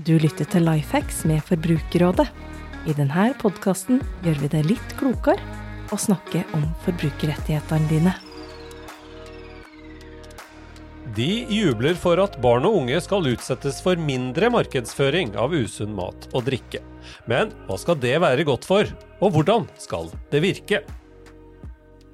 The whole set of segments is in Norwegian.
Du lytter til Lifehacks med Forbrukerrådet. I denne podkasten gjør vi det litt klokere å snakke om forbrukerrettighetene dine. De jubler for at barn og unge skal utsettes for mindre markedsføring av usunn mat og drikke. Men hva skal det være godt for, og hvordan skal det virke?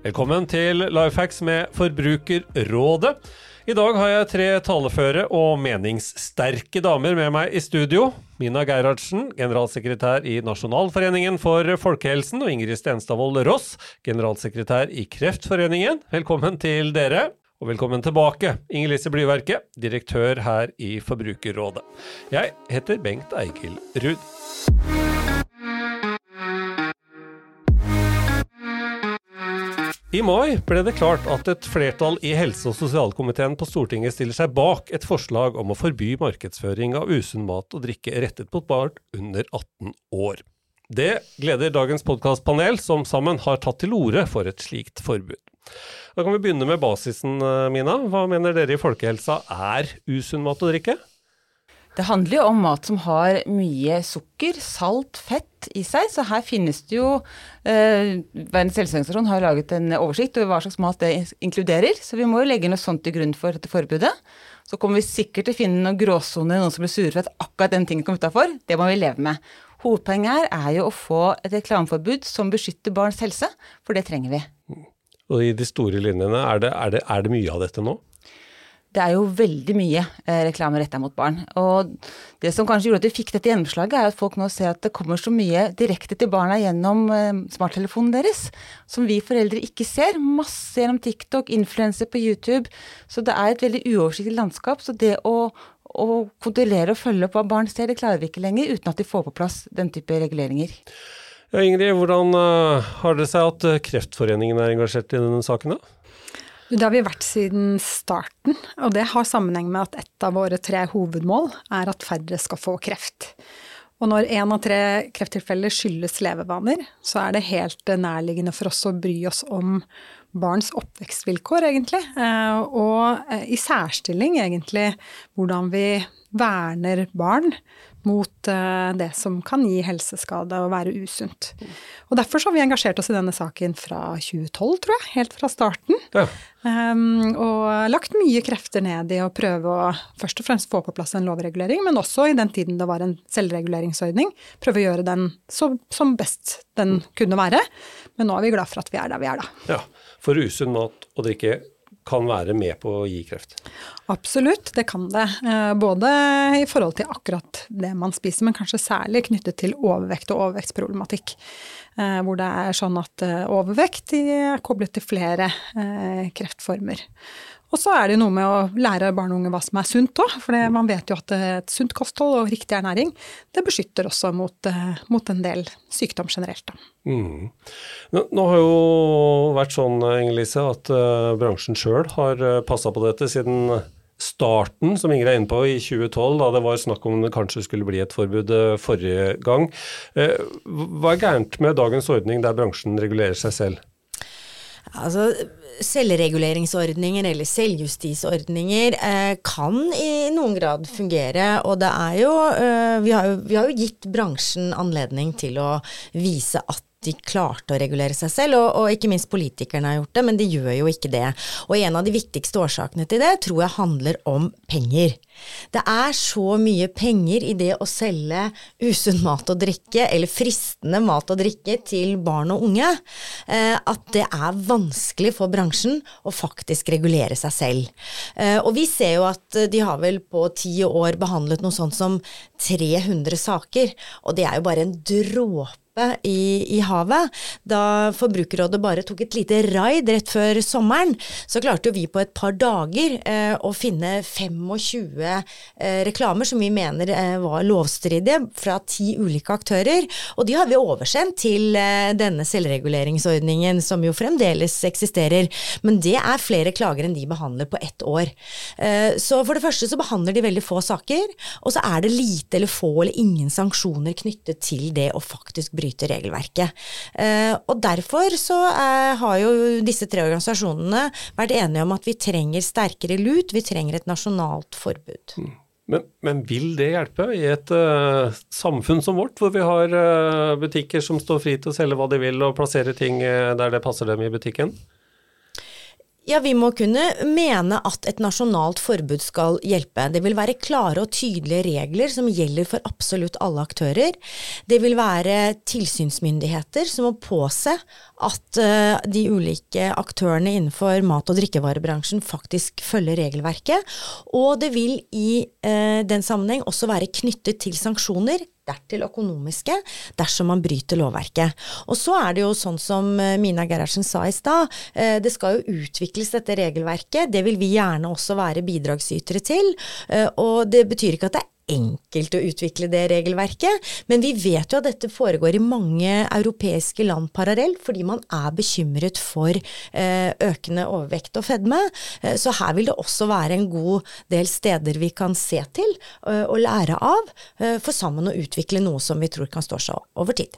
Velkommen til Lifehacks med Forbrukerrådet. I dag har jeg tre taleføre og meningssterke damer med meg i studio. Mina Gerhardsen, generalsekretær i Nasjonalforeningen for folkehelsen, og Ingrid Stenstadvold Ross, generalsekretær i Kreftforeningen. Velkommen til dere. Og velkommen tilbake, Inger Lise Blyverke, direktør her i Forbrukerrådet. Jeg heter Bengt Eikild Ruud. I mai ble det klart at et flertall i helse- og sosialkomiteen på Stortinget stiller seg bak et forslag om å forby markedsføring av usunn mat og drikke rettet mot barn under 18 år. Det gleder dagens podkastpanel, som sammen har tatt til orde for et slikt forbud. Da kan vi begynne med basisen, Mina. Hva mener dere i folkehelsa er usunn mat å drikke? Det handler jo om mat som har mye sukker, salt, fett i seg. Så her finnes det jo eh, Verdens helseorganisasjon har laget en oversikt over hva slags mat det inkluderer. Så vi må jo legge noe sånt til grunn for dette forbudet. Så kommer vi sikkert til å finne noen gråsoner, noen som blir sure for at akkurat den tingen kom utafor. Det må vi leve med. Hovedpoenget her er jo å få et reklameforbud som beskytter barns helse, for det trenger vi. Og i de store linjene, er det, er det, er det mye av dette nå? Det er jo veldig mye eh, reklame retta mot barn. Og det som kanskje gjorde at vi fikk dette gjennomslaget, er at folk nå ser at det kommer så mye direkte til barna gjennom eh, smarttelefonen deres, som vi foreldre ikke ser. Masse gjennom TikTok, influenser på YouTube. Så det er et veldig uoversiktlig landskap. Så det å, å kontrollere og følge opp hva barn ser, det klarer vi ikke lenger uten at de får på plass den type reguleringer. Ja, Ingrid, hvordan uh, har det seg at Kreftforeningen er engasjert i denne saken? da? Det har vi vært siden starten, og det har sammenheng med at et av våre tre hovedmål er at færre skal få kreft. Og når én av tre krefttilfeller skyldes levevaner, så er det helt nærliggende for oss å bry oss om barns oppvekstvilkår, egentlig. Og i særstilling, egentlig, hvordan vi verner barn mot det som kan gi helseskade og være usunt. Og Derfor har vi engasjert oss i denne saken fra 2012, tror jeg. Helt fra starten. Ja. Um, og lagt mye krefter ned i å prøve å først og fremst få på plass en lovregulering, men også i den tiden det var en selvreguleringsordning, prøve å gjøre den så, som best den kunne være. Men nå er vi glad for at vi er der vi er, da. Ja, For usunn mat og drikke kan være med på å gi kreft? Absolutt, det kan det. Både i forhold til akkurat det man spiser, men kanskje særlig knyttet til overvekt og overvektsproblematikk. Hvor det er sånn at overvekt er koblet til flere kreftformer. Og så er det noe med å lære barn og unge hva som er sunt òg, for man vet jo at et sunt kosthold og riktig ernæring, det beskytter også mot, mot en del sykdom generelt. Mm. Nå, har jo vært sånn, Inge-Lise, at uh, bransjen sjøl har passa på dette siden starten, som Ingrid er inne på, i 2012, da det var snakk om det kanskje skulle bli et forbud forrige gang. Hva er gærent med dagens ordning der bransjen regulerer seg selv? Altså, Selvreguleringsordninger eller selvjustisordninger eh, kan i noen grad fungere. Og det er jo eh, vi, har jo vi har jo gitt bransjen anledning til å vise at de klarte å regulere seg selv, og, og, ikke minst politikerne har gjort det, men de gjør jo ikke det. Og en av de viktigste årsakene til det tror jeg handler om penger. Det er så mye penger i det å selge usunn mat og drikke, eller fristende mat og drikke, til barn og unge, eh, at det er vanskelig for bransjen å faktisk regulere seg selv. Eh, og vi ser jo at de har vel på ti år behandlet noe sånt som 300 saker, og det er jo bare en dråpe i, i, havet. Da Forbrukerrådet bare tok et lite raid rett før sommeren, så klarte jo vi på et par dager eh, å finne 25 eh, reklamer som vi mener eh, var lovstridige, fra ti ulike aktører. Og de har vi oversendt til eh, denne selvreguleringsordningen, som jo fremdeles eksisterer. Men det er flere klager enn de behandler på ett år. Eh, så for det første så behandler de veldig få saker, og så er det lite eller få eller ingen sanksjoner knyttet til det å faktisk bryte bryter regelverket. Eh, og derfor så eh, har jo disse tre organisasjonene vært enige om at vi trenger sterkere lut, vi trenger et nasjonalt forbud. Mm. Men, men, vil det hjelpe i et uh, samfunn som vårt, hvor vi har uh, butikker som står fri til å selge hva de vil og plassere ting uh, der det passer dem i butikken? Ja, vi må kunne mene at et nasjonalt forbud skal hjelpe. Det vil være klare og tydelige regler som gjelder for absolutt alle aktører. Det vil være tilsynsmyndigheter som må påse at uh, de ulike aktørene innenfor mat- og drikkevarebransjen faktisk følger regelverket. Og det vil i uh, den sammenheng også være knyttet til sanksjoner dertil økonomiske, dersom man bryter lovverket. Og så er det jo sånn som eh, Mina Gerhardsen sa i stad, eh, det skal jo utvikles dette regelverket. Det vil vi gjerne også være bidragsytere til. Eh, og det betyr ikke at det er enkelt å utvikle det regelverket, men vi vet jo at dette foregår i mange europeiske land parallelt, fordi man er bekymret for eh, økende overvekt og fedme. Eh, så her vil det også være en god del steder vi kan se til eh, og lære av, for sammen å utvikle noe som vi tror kan stå seg over tid.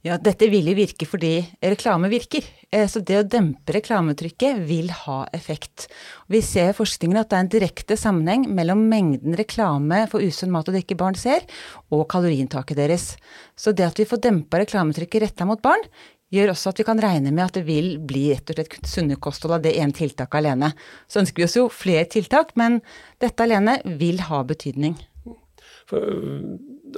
Ja, dette vil jo virke fordi reklame virker. Eh, så det å dempe reklametrykket vil ha effekt. Vi ser i forskningen at det er en direkte sammenheng mellom mengden reklame for usunn mat og drikke barn ser, og kaloriinntaket deres. Så det at vi får dempa reklametrykket retta mot barn, gjør også at vi kan regne med at det vil bli rett og slett sunne kosthold av det ene tiltaket alene. Så ønsker vi oss jo flere tiltak, men dette alene vil ha betydning. For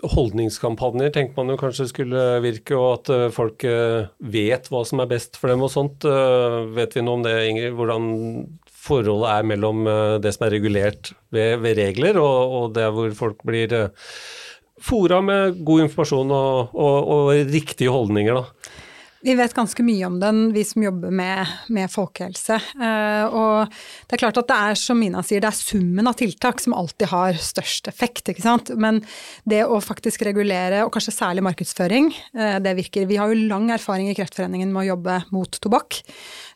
holdningskampanjer tenker man jo kanskje skulle virke, og at eh, folk eh, vet hva som er best for dem og sånt. Eh, vet vi noe om det, Ingrid? Hvordan forholdet er mellom det som er regulert ved, ved regler, og, og det hvor folk blir fora med god informasjon og, og, og riktige holdninger, da? Vi vet ganske mye om den, vi som jobber med, med folkehelse. Uh, og det er klart at det er, som Mina sier, det er summen av tiltak som alltid har størst effekt. ikke sant? Men det å faktisk regulere, og kanskje særlig markedsføring, uh, det virker. Vi har jo lang erfaring i Kreftforeningen med å jobbe mot tobakk.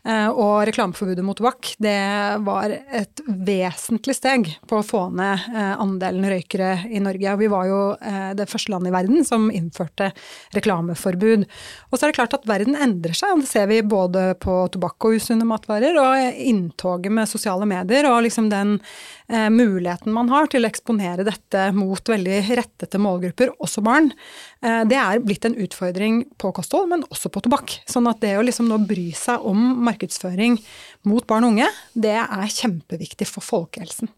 Uh, og reklameforbudet mot tobakk, det var et vesentlig steg på å få ned andelen røykere i Norge. Vi var jo det første landet i verden som innførte reklameforbud. Og så er det klart at verden endrer seg, og det ser vi både på tobakk og usunne matvarer, og inntoget med sosiale medier, og liksom den eh, muligheten man har til å eksponere dette mot veldig rettete målgrupper, også barn, eh, det er blitt en utfordring på kosthold, men også på tobakk. Sånn at det å liksom nå bry seg om markedsføring mot barn og unge, det er kjempeviktig for folkehelsen.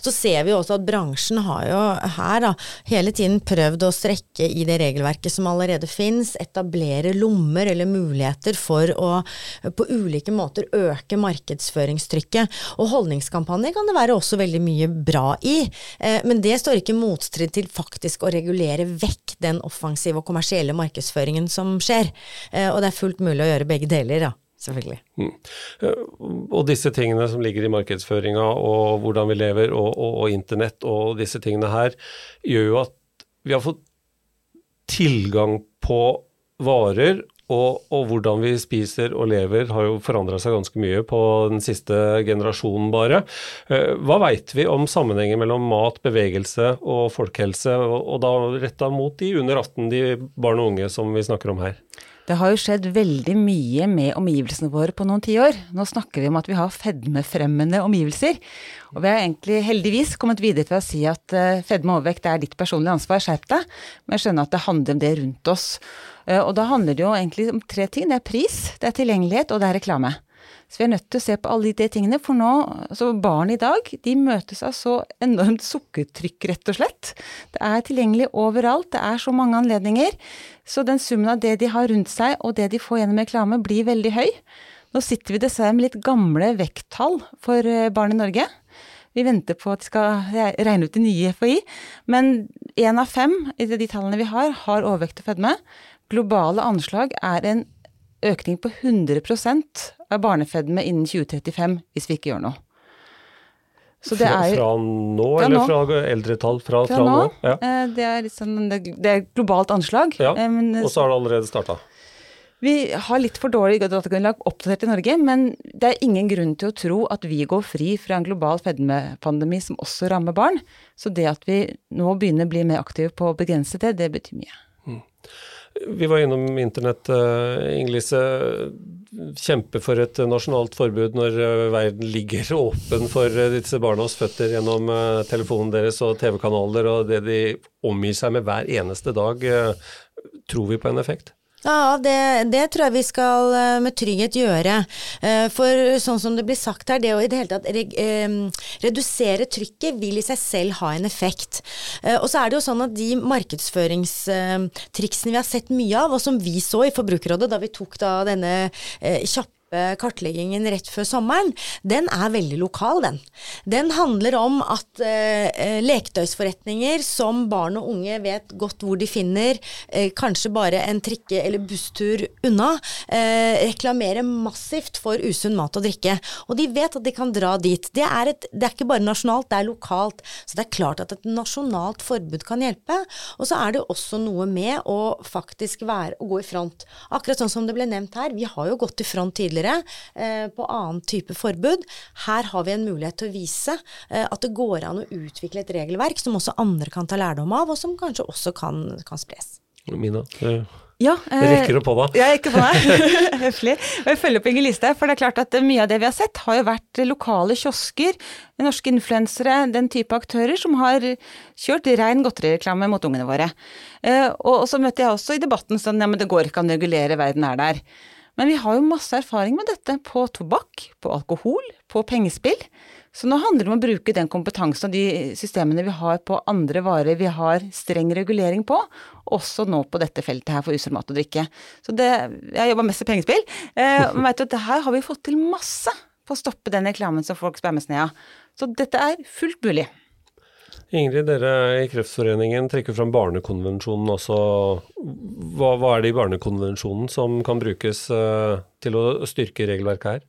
Så ser vi også at bransjen har jo her da, hele tiden prøvd å strekke i det regelverket som allerede fins, etablere lommer eller muligheter for å på ulike måter øke markedsføringstrykket. Og holdningskampanjer kan det være også veldig mye bra i, eh, men det står ikke motstrid til faktisk å regulere vekk den offensive og kommersielle markedsføringen som skjer. Eh, og det er fullt mulig å gjøre begge deler, da selvfølgelig. Mm. Eh, og disse tingene som ligger i markedsføringa og hvordan vi lever og, og, og, internett og disse tingene her, gjør jo at vi har fått tilgang på varer. Og, og hvordan vi spiser og lever har jo forandra seg ganske mye på den siste generasjonen bare. Eh, hva veit vi om sammenhengen mellom mat, bevegelse og folkehelse, og, og da retta mot de under 18, de barn og unge som vi snakker om her? Det har jo skjedd veldig mye med omgivelsene våre på noen tiår. Nå snakker vi om at vi har fedmefremmende omgivelser. Og vi har egentlig heldigvis kommet videre til å si at uh, fedme og overvekt er ditt personlige ansvar, skjerp deg. Men jeg skjønner at det handler om det rundt oss. Uh, og da handler det jo egentlig om tre ting. Det er pris, det er tilgjengelighet, og det er reklame. Så vi er nødt til å se på alle de tingene, for nå, altså barn i dag, de møtes av så enormt sukkertrykk, rett og slett. Det er tilgjengelig overalt, det er så mange anledninger. Så den summen av det de har rundt seg, og det de får gjennom reklame, blir veldig høy. Nå sitter vi dessverre med litt gamle vekttall for eh, barn i Norge. Vi venter på at de skal regne ut de nye FHI, men én av fem i de tallene vi har, har overvekt og fedme. Globale anslag er en økning på 100 av barnefedme innen 2035 hvis vi ikke gjør noe. fra, fra nå, fra eller nå. fra eldre tall? Fra, fra, fra nå. nå? Ja. Eh, det, er liksom, det, det er globalt anslag. Ja, men, Og så har det allerede starta? Vi har litt for dårlig datagrunnlag oppdatert i Norge, men det er ingen grunn til å tro at vi går fri fra en global fedmepandemi som også rammer barn. Så det at vi nå begynner å bli mer aktive på å begrense det, det betyr mye. Mm. Vi var innom internett, Inglise. Kjempe for et nasjonalt forbud når verden ligger åpen for disse barnas føtter gjennom telefonen deres og TV-kanaler og det de omgir seg med hver eneste dag. Tror vi på en effekt? Ja, det, det, tror jeg vi skal eh, med trygghet gjøre. Eh, for sånn som det blir sagt her, det å i det hele tatt redusere trykket vil i seg selv ha en effekt. Eh, og så er det jo sånn at de markedsføringstriksene vi har sett mye av, og som vi så i Forbrukerrådet da vi tok da denne kjappe kartleggingen rett før sommeren, den er veldig lokal, den. Den handler om at eh, leketøysforretninger som barn og unge vet godt hvor de finner, eh, kanskje bare en trikke- eller busstur unna, eh, reklamerer massivt for usunn mat og drikke. Og de vet at de kan dra dit. Det er, et, det er ikke bare nasjonalt, det er lokalt. Så det er klart at et nasjonalt forbud kan hjelpe. Og så er det også noe med å faktisk være, å gå i front. Akkurat sånn som det ble nevnt her, vi har jo gått i front tidligere tidligere eh, på annen type forbud. Her har vi en mulighet til å vise eh, at det går an å utvikle et regelverk som også andre kan ta lærdom av, og som kanskje også kan, kan spres. Mina, det ja, eh, rekker du på da Ja, jeg rekker på meg. Høflig. Og jeg følger opp Inger Listhaug, for det er klart at mye av det vi har sett, har jo vært lokale kiosker, norske influensere, den type aktører som har kjørt rein godterireklame mot ungene våre. Eh, og, så møtte jeg også i debatten sånn ja, men det går ikke an å regulere, verden er der. Men vi har jo masse erfaring med dette på tobakk, på alkohol, på pengespill. Så nå handler det om å bruke den kompetansen og de systemene vi har på andre varer vi har streng regulering på, også nå på dette feltet her for usunn mat og drikke. Så det, Jeg jobber mest med pengespill, eh, men vet du at her har vi fått til masse på å stoppe den reklamen som folk spammes ned av. Så dette er fullt mulig. Ingrid, dere i Kreftforeningen trekker fram Barnekonvensjonen også. Hva, hva, er det i Barnekonvensjonen som kan brukes uh, til å styrke regelverket her?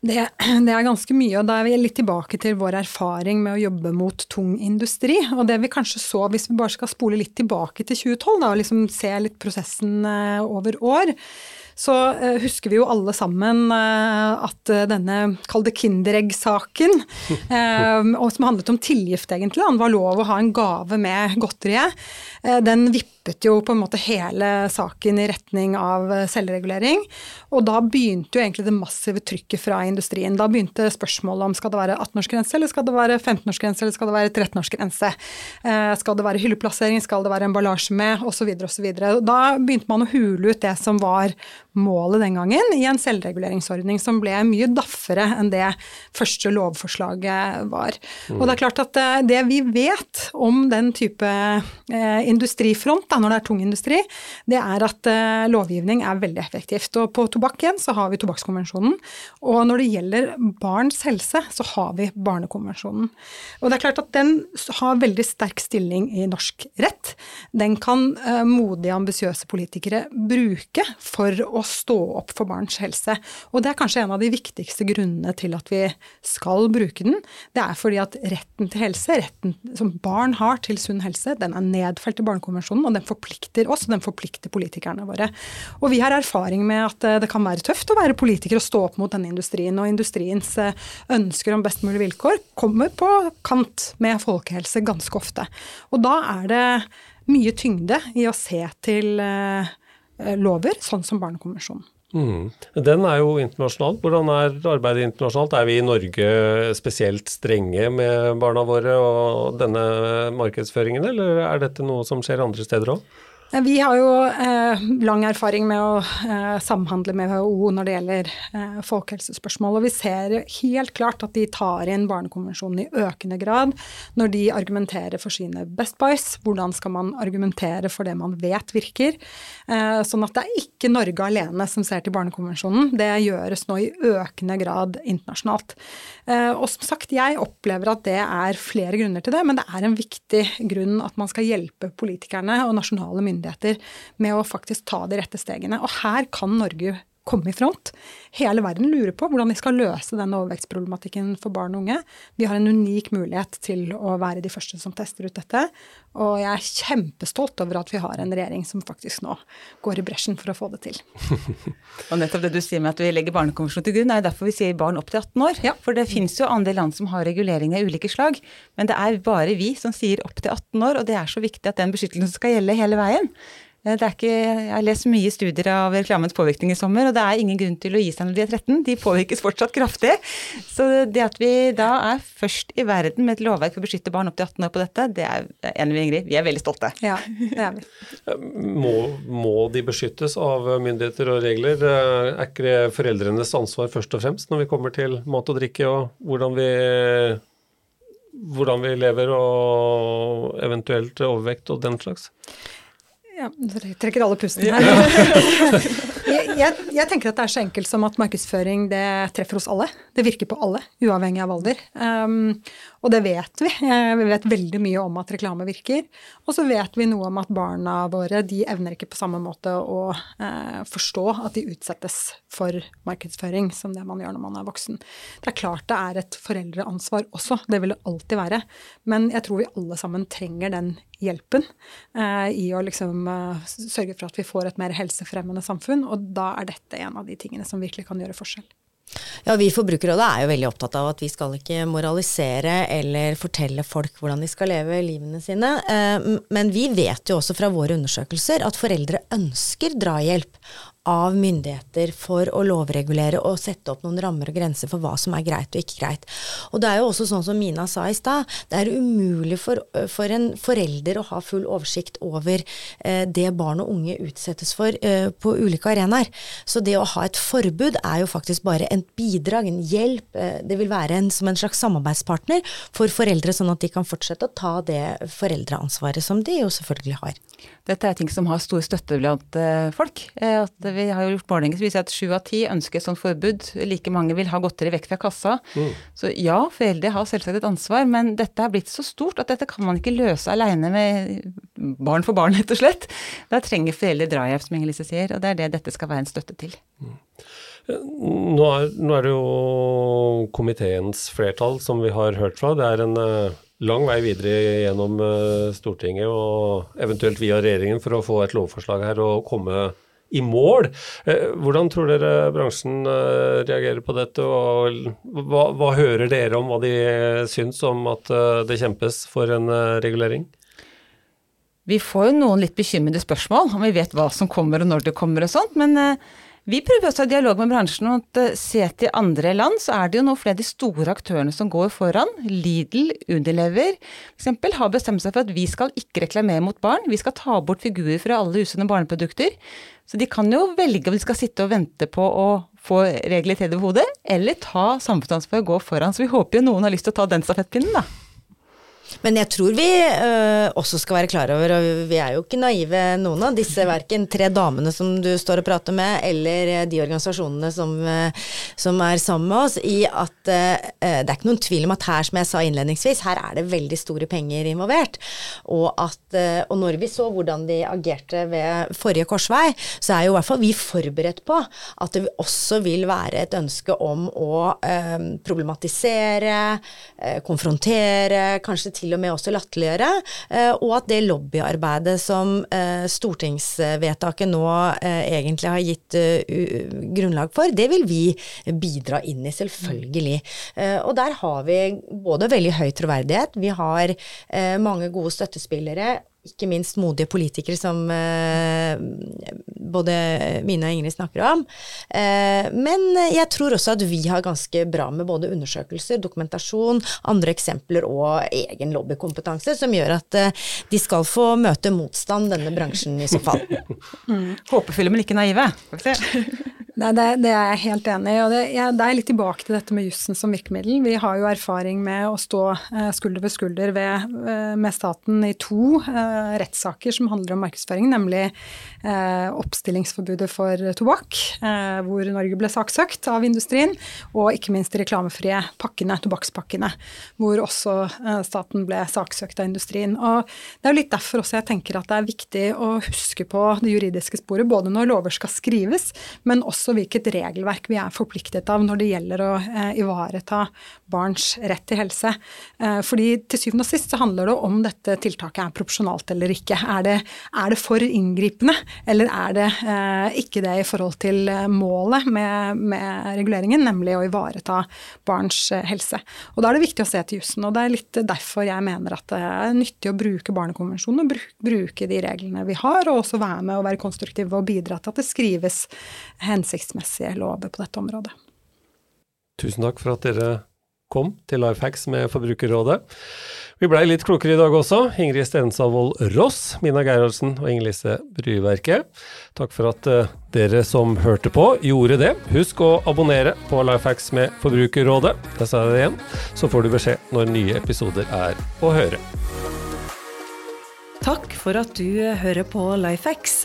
Det, det, er ganske mye, og da er vi litt tilbake til vår erfaring med å jobbe mot tung industri. Og det vi kanskje så, hvis vi bare skal spole litt tilbake til 2012 da, og liksom se litt prosessen uh, over år, så uh, husker vi jo alle sammen uh, at uh, denne, kall det Kinderegg-saken, som handlet om tilgift, egentlig, han var lov å ha en gave med godteriet, den vippet jo på en måte hele saken i retning av selvregulering. Og da begynte jo egentlig det massive trykket fra industrien. Da begynte spørsmålet om skal det være 18-årsgrense, eller skal det være 15-årsgrense, eller skal det være 13-årsgrense? Skal det være hylleplassering, skal det være emballasje med, osv., osv. Da begynte man å hule ut det som var målet den gangen, i en selvreguleringsordning som ble mye daffere enn det første lovforslaget var. Mm. Og det er klart at eh, det vi vet om den type eh, industrifront, da, når det er tung industri, det er at eh, lovgivning er veldig effektivt. Og på tobakk igjen så har vi tobakkskonvensjonen. Og når det gjelder barns helse, så har vi barnekonvensjonen. Og det er klart at den har veldig sterk stilling i norsk rett. Den kan modige, ambisiøse politikere bruke for å å stå opp for barns helse. Og det er kanskje en av de viktigste grunnene til at vi skal bruke den. Det er fordi at retten til helse, retten som barn har til sunn helse, den er nedfelt i Barnekonvensjonen, og den forplikter oss, og den forplikter politikerne våre. Og vi har erfaring med at eh, det kan være tøft å være politiker og stå opp mot denne industrien, og industriens eh, ønsker om best mulig vilkår kommer på kant med folkehelse ganske ofte. Og da er det mye tyngde i å se til Eh, lover, sånn som Barnekonvensjonen. Mm. Den er jo internasjonal. Hvordan er arbeidet internasjonalt? Er vi i Norge spesielt strenge med barna våre og denne markedsføringen, eller er dette noe som skjer andre steder òg? Vi har jo eh, lang erfaring med å eh, samhandle med WHO når det gjelder eh, folkehelsespørsmål. Og vi ser helt klart at de tar inn Barnekonvensjonen i økende grad når de argumenterer for sine Best Buys. Hvordan skal man argumentere for det man vet virker? Eh, sånn at det er ikke Norge alene som ser til Barnekonvensjonen. Det gjøres nå i økende grad internasjonalt. Eh, og som sagt, jeg opplever at det er flere grunner til det, men det er en viktig grunn at man skal hjelpe politikerne og nasjonale myndigheter med å faktisk ta de rette stegene. Og her kan Norge komme i front. Hele verden lurer på hvordan vi skal løse denne overvekstproblematikken for barn og unge. Vi har en unik mulighet til å være de første som tester ut dette. Og jeg er kjempestolt over at vi har en regjering som faktisk nå går i bresjen for å få det til. og nettopp det du sier med at vi legger Barnekonvensjonen til grunn, er derfor vi sier barn opp til 18 år. Ja. For det finnes jo andre land som har reguleringer av ulike slag. Men det er bare vi som sier opp til 18 år, og det er så viktig at den beskyttelsen skal gjelde hele veien. Eh, det er ikke, jeg har lest mye studier av reklamens påvirkning i sommer, og det er ingen grunn til å gi seg når de er 13. De påvirkes fortsatt kraftig. Så det at vi da er først i verden med et lovverk for å beskytte barn opp til 18 år på dette, det er enig med Ingrid, vi er veldig stolte. Ja, det er vi. Må, må de beskyttes av myndigheter og regler? Er ikke det foreldrenes ansvar først og fremst når vi kommer til mat og drikke og hvordan vi hvordan vi lever og eventuelt overvekt og den slags? Ja, jeg trekker alle pusten her. jeg, jeg, jeg, tenker at det er så enkelt som at markedsføring det treffer hos alle. Det virker på alle, uavhengig av alder. Um, og det vet vi. Vi vet veldig mye om at reklame virker. Og så vet vi noe om at barna våre de evner ikke på samme måte å eh, forstå at de utsettes for markedsføring som det man gjør når man er voksen. Det er klart det er et foreldreansvar også, det vil det alltid være. Men jeg tror vi alle sammen trenger den hjelpen eh, i å liksom eh, sørge for at vi får et mer helsefremmende samfunn. Og da er dette en av de tingene som virkelig kan gjøre forskjell. Ja, Vi Forbrukerrådet er jo veldig opptatt av at vi skal ikke moralisere eller fortelle folk hvordan de skal leve livene sine. Eh, men vi vet jo også fra våre undersøkelser at foreldre ønsker drahjelp av myndigheter for å lovregulere og sette opp noen rammer og grenser for hva som er greit og ikke greit. Og det er jo også sånn som Mina sa i stad, det er umulig for, for, en forelder å ha full oversikt over eh, det barn og unge utsettes for eh, på ulike arenaer. Så det å ha et forbud er jo faktisk bare en bidrag, en hjelp. Eh, det vil være en, som en slags samarbeidspartner for foreldre, sånn at de kan fortsette å ta det foreldreansvaret som de jo selvfølgelig har. Dette er ting som har stor støtte blant folk. Eh, vi har jo gjort målinger som viser at sju av ti ønsker et sånt forbud. Like mange vil ha godteri vekk fra kassa. Mm. Så ja, foreldre har selvsagt et ansvar, men dette er blitt så stort at dette kan man ikke løse aleine med barn for barn, rett og slett. Da trenger foreldre drahjelp, som Inger Lise sier, og det er det dette skal være en støtte til. Mm. Nå er, nå er, det jo komiteens flertall som vi har hørt fra. Det er en uh, lang vei videre gjennom uh, Stortinget og eventuelt via regjeringen for å få et lovforslag her og komme i mål. Uh, hvordan tror dere bransjen reagerer på dette, og hva, hva, hører dere om hva de syns om at det kjempes for en regulering? Vi får jo noen litt bekymrede spørsmål om vi vet hva som kommer og når det kommer og sånt, men vi prøver også å ha dialog med bransjen. at eh, Se til andre land, så er det jo nå flere av de store aktørene som går foran. Lidl, Unilever f.eks. har bestemt seg for at vi skal ikke reklamere mot barn. Vi skal ta bort figurer fra alle usunne barneprodukter. Så de kan jo velge om de skal sitte og vente på å få regler til over hodet, eller ta samfunnsansvar og gå foran. Så vi håper jo noen har lyst til å ta den stafettpinnen, da. Men jeg tror vi uh, også skal være klar over, og vi er jo ikke naive noen av disse, verken tre damene som du står og prater med, eller øh, de organisasjonene som, uh, som er sammen med oss, i at uh, det er ikke noen tvil om at her, som jeg sa innledningsvis, her er det veldig store penger involvert. Og, at, og når vi så hvordan de agerte ved forrige korsvei, så er jo i hvert fall vi forberedt på at det også vil være et ønske om å problematisere, konfrontere, kanskje til og med også latterliggjøre, eh, og at det lobbyarbeidet som eh, stortingsvedtaket nå eh, egentlig har gitt grunnlag for, det vil vi bidra inn i, selvfølgelig. Og der har vi både veldig høy troverdighet, vi har mange gode støttespillere, ikke minst modige politikere som eh, både Mine og Ingrid snakker om. Eh, men jeg tror også at vi har ganske bra med både undersøkelser, dokumentasjon, andre eksempler og egen lobbykompetanse, som gjør at eh, de skal få møte motstand, denne bransjen i så fall. mm. Håpefulle, men ikke naive. Nei, det, det, er jeg helt enig i. og det, jeg, det, er litt tilbake til dette med jussen som virkemiddel. Vi har jo erfaring med å stå eh, skulder ved skulder ved, eh, med staten i to eh, rettssaker som handler om markedsføring, nemlig eh, oppstillingsforbudet for tobakk, eh, hvor Norge ble saksøkt av industrien, og ikke minst de reklamefrie pakkene, tobakkspakkene, hvor også eh, staten ble saksøkt av industrien. Og Det er jo litt derfor også jeg tenker at det er viktig å huske på det juridiske sporet, både når lover skal skrives, men også også hvilket regelverk vi er forpliktet av når det gjelder å eh, ivareta barns rett til helse. Eh, fordi til syvende og sist så handler det om dette tiltaket er proporsjonalt eller ikke. Er det, er det for inngripende, eller er det eh, ikke det i forhold til målet med, med, reguleringen, nemlig å ivareta barns helse. Og Da er det viktig å se til jussen, og det er litt derfor jeg mener at det er nyttig å bruke Barnekonvensjonen og bruke de reglene vi har, og også være med og være konstruktive og bidra til at det skrives hensiktsmessige lover på dette området. Tusen takk for at dere kom til Lifehacks med Forbrukerrådet. Vi blei litt klokere i dag også. Ingrid Stensavold Ross, Mina Gerhardsen og Inger-Lise Bryverket. Takk for at uh, dere som hørte på, gjorde det. Husk å abonnere på Lifehacks med Forbrukerrådet. Der sa det igjen. Så får du beskjed når nye episoder er å høre. Takk for at du hører på Lifehacks.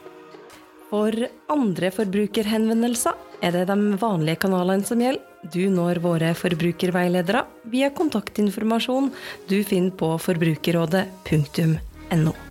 For andre forbrukerhenvendelser er det de vanlige kanalene som gjelder. Du når våre forbrukerveiledere via kontaktinformasjon du finner på forbrukerrådet.no.